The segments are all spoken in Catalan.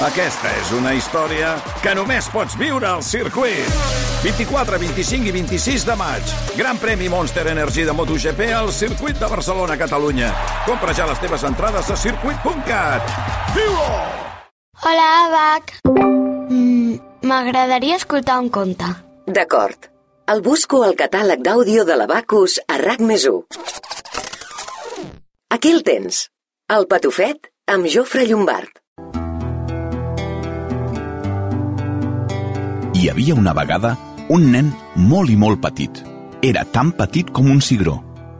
Aquesta és una història que només pots viure al circuit. 24, 25 i 26 de maig. Gran premi Monster Energy de MotoGP al circuit de Barcelona, Catalunya. Compra ja les teves entrades a circuit.cat. Viu-ho! Hola, Abac. Mm, M'agradaria escoltar un conte. D'acord. El busco al catàleg d'àudio de l'Abacus a RAC més 1. Aquí el tens. El patufet amb Jofre Llombard. Hi havia una vegada un nen molt i molt petit. Era tan petit com un cigró,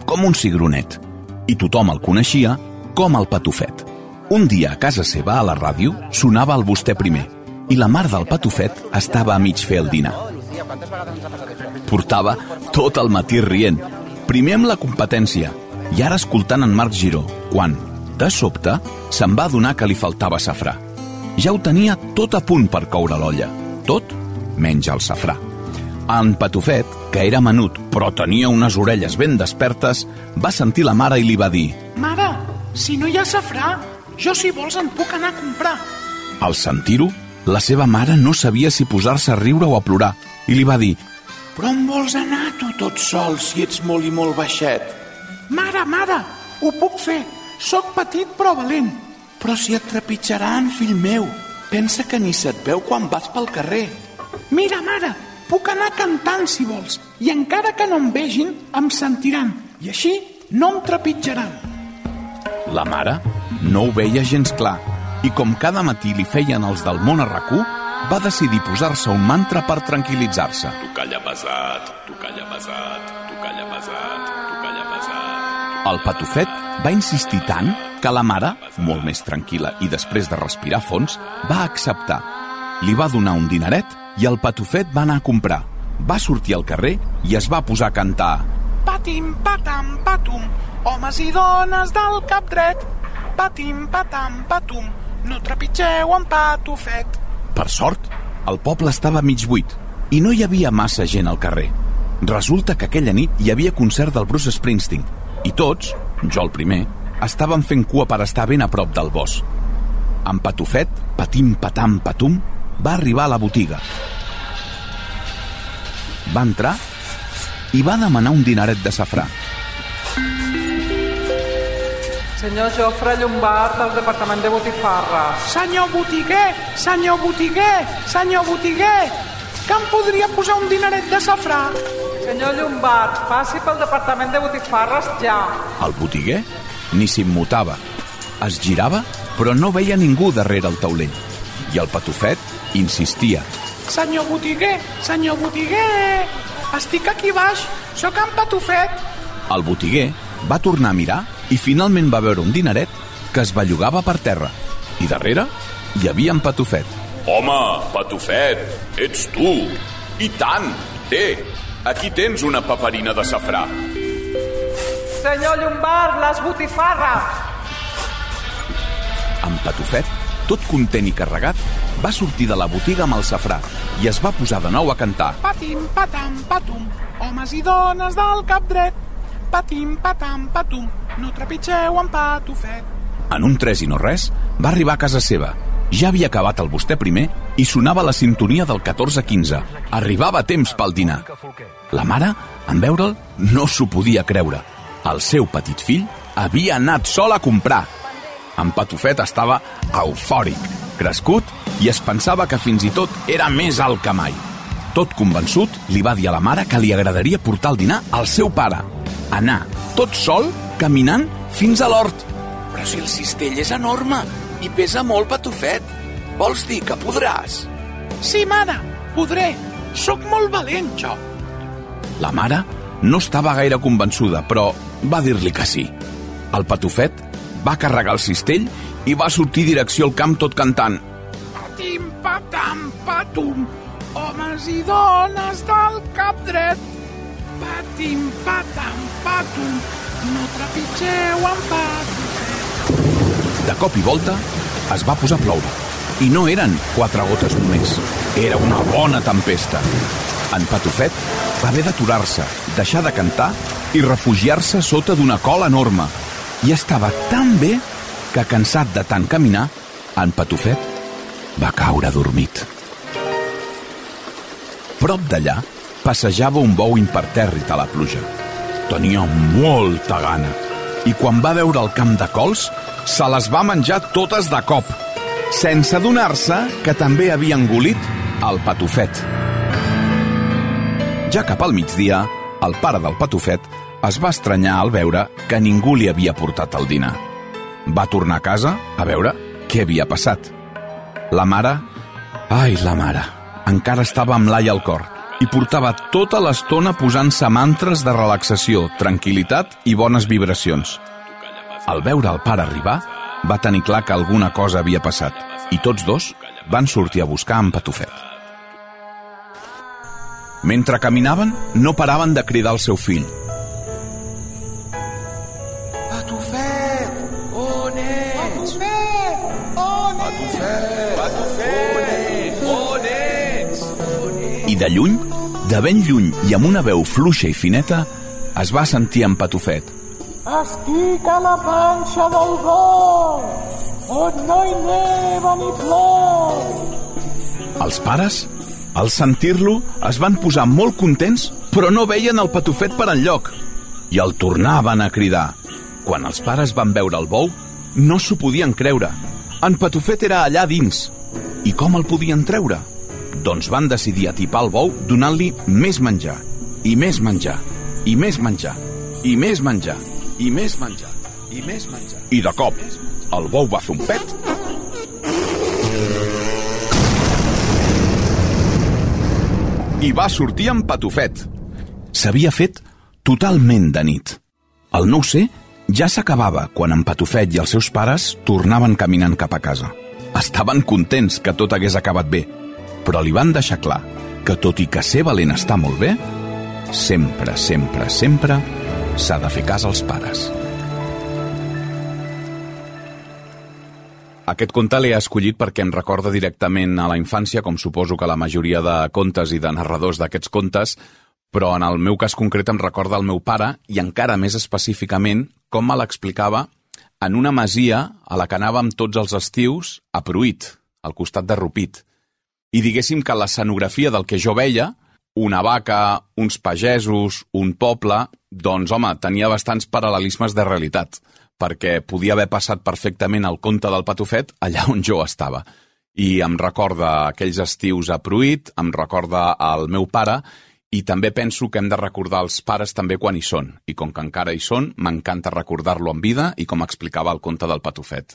com un cigronet. I tothom el coneixia com el patufet. Un dia a casa seva, a la ràdio, sonava el vostè primer i la mare del patufet estava a mig fer el dinar. Portava tot el matí rient, primer amb la competència i ara escoltant en Marc Giró, quan, de sobte, se'n va adonar que li faltava safrà. Ja ho tenia tot a punt per coure l'olla, tot menys el safrà. En Patufet, que era menut però tenia unes orelles ben despertes, va sentir la mare i li va dir Mare, si no hi ha safrà, jo si vols en puc anar a comprar. Al sentir-ho, la seva mare no sabia si posar-se a riure o a plorar i li va dir Però on vols anar tu tot sol si ets molt i molt baixet? Mare, mare, ho puc fer. Soc petit però valent. Però si et trepitjaran, fill meu. Pensa que ni se't veu quan vas pel carrer. Mira, mare, puc anar cantant si vols. I encara que no em vegin, em sentiran. I així no em trepitjaran. La mare no ho veia gens clar i com cada matí li feien els del món a rac va decidir posar-se un mantra per tranquil·litzar-se. Tu calla pesat, tu calla pesat, tu calla pesat, tu calla pesat. El patufet va insistir tant que la mare, molt més tranquil·la i després de respirar fons, va acceptar. Li va donar un dineret i el patufet va anar a comprar. Va sortir al carrer i es va posar a cantar. Patim, patam, patum, homes i dones del cap dret. Patim, patam, patum, no trepitgeu en patufet. Per sort, el poble estava mig buit i no hi havia massa gent al carrer. Resulta que aquella nit hi havia concert del Bruce Springsteen i tots, jo el primer, estaven fent cua per estar ben a prop del bosc. En Patufet, patim patam patum, va arribar a la botiga. Va entrar i va demanar un dineret de safrà. Senyor Jofre Llombard, del Departament de Botifarra. Senyor botiguer, senyor botiguer, senyor botiguer, que em podria posar un dineret de safrà? Senyor Llombard, passi pel Departament de Botifarres ja. El botiguer ni s'immutava. Es girava, però no veia ningú darrere el taulell. I el patufet insistia. Senyor botiguer, senyor botiguer, estic aquí baix, sóc en Patufet. El botiguer va tornar a mirar i finalment va veure un dineret que es bellugava per terra. I darrere hi havia en Patufet. Home, Patufet, ets tu. I tant! Té, aquí tens una paperina de safrà. Senyor Llombard, les botifarres! En Patufet, tot content i carregat, va sortir de la botiga amb el safrà i es va posar de nou a cantar. Patim, patam, patum, homes i dones del cap dret. Patim, patam, patum, no trepitgeu en patufet. En un tres i no res, va arribar a casa seva. Ja havia acabat el vostè primer i sonava la sintonia del 14-15. Arribava temps pel dinar. La mare, en veure'l, no s'ho podia creure. El seu petit fill havia anat sol a comprar. En Patufet estava eufòric, crescut, i es pensava que fins i tot era més alt que mai. Tot convençut, li va dir a la mare que li agradaria portar el dinar al seu pare. Anar, tot sol, caminant fins a l'hort. Però si el cistell és enorme i pesa molt, Patufet. Vols dir que podràs? Sí, mare, podré. Sóc molt valent, jo. La mare no estava gaire convençuda, però va dir-li que sí. El Patufet va carregar el cistell i va sortir direcció al camp tot cantant. Patim, patam, patum, homes i dones del cap dret. Patim, patam, patum, no trepitgeu en patufet. De cop i volta es va posar a ploure. I no eren quatre gotes només. Era una bona tempesta. En Patufet va haver d'aturar-se, deixar de cantar i refugiar-se sota d'una cola enorme. I estava tan bé que, cansat de tant caminar, en Patufet va caure adormit. Prop d'allà passejava un bou impertèrrit a la pluja. Tenia molta gana i quan va veure el camp de cols se les va menjar totes de cop, sense adonar-se que també havia engolit el patufet. Ja cap al migdia, el pare del patufet es va estranyar al veure que ningú li havia portat el dinar. Va tornar a casa a veure què havia passat. La mare... Ai, la mare... Encara estava amb l'ai al cor i portava tota l'estona posant-se mantres de relaxació, tranquil·litat i bones vibracions. Al veure el pare arribar, va tenir clar que alguna cosa havia passat i tots dos van sortir a buscar en Patufet. Mentre caminaven, no paraven de cridar al seu fill. De lluny, de ben lluny i amb una veu fluixa i fineta, es va sentir en Patufet. Estic a la panxa del bou, on no hi neva ni plou. Els pares, al sentir-lo, es van posar molt contents, però no veien el patufet per enlloc. I el tornaven a cridar. Quan els pares van veure el bou, no s'ho podien creure. En Patufet era allà dins. I com el podien treure? Doncs van decidir atipar el bou donant-li més menjar, i més menjar, i més menjar, i més menjar, i més menjar, i més menjar. I de cop, el bou va fer un pet i va sortir amb patufet. S'havia fet totalment de nit. El no sé ja s'acabava quan en Patufet i els seus pares tornaven caminant cap a casa. Estaven contents que tot hagués acabat bé, però li van deixar clar que tot i que ser valent està molt bé, sempre, sempre, sempre s'ha de fer cas als pares. Aquest conte l'he escollit perquè em recorda directament a la infància, com suposo que la majoria de contes i de narradors d'aquests contes, però en el meu cas concret em recorda el meu pare i encara més específicament com me l'explicava en una masia a la que anàvem tots els estius a Pruit, al costat de Rupit. I diguéssim que l'escenografia del que jo veia, una vaca, uns pagesos, un poble, doncs, home, tenia bastants paral·lelismes de realitat, perquè podia haver passat perfectament el conte del patufet allà on jo estava. I em recorda aquells estius a Pruit, em recorda el meu pare, i també penso que hem de recordar els pares també quan hi són. I com que encara hi són, m'encanta recordar-lo en vida i com explicava el conte del patufet.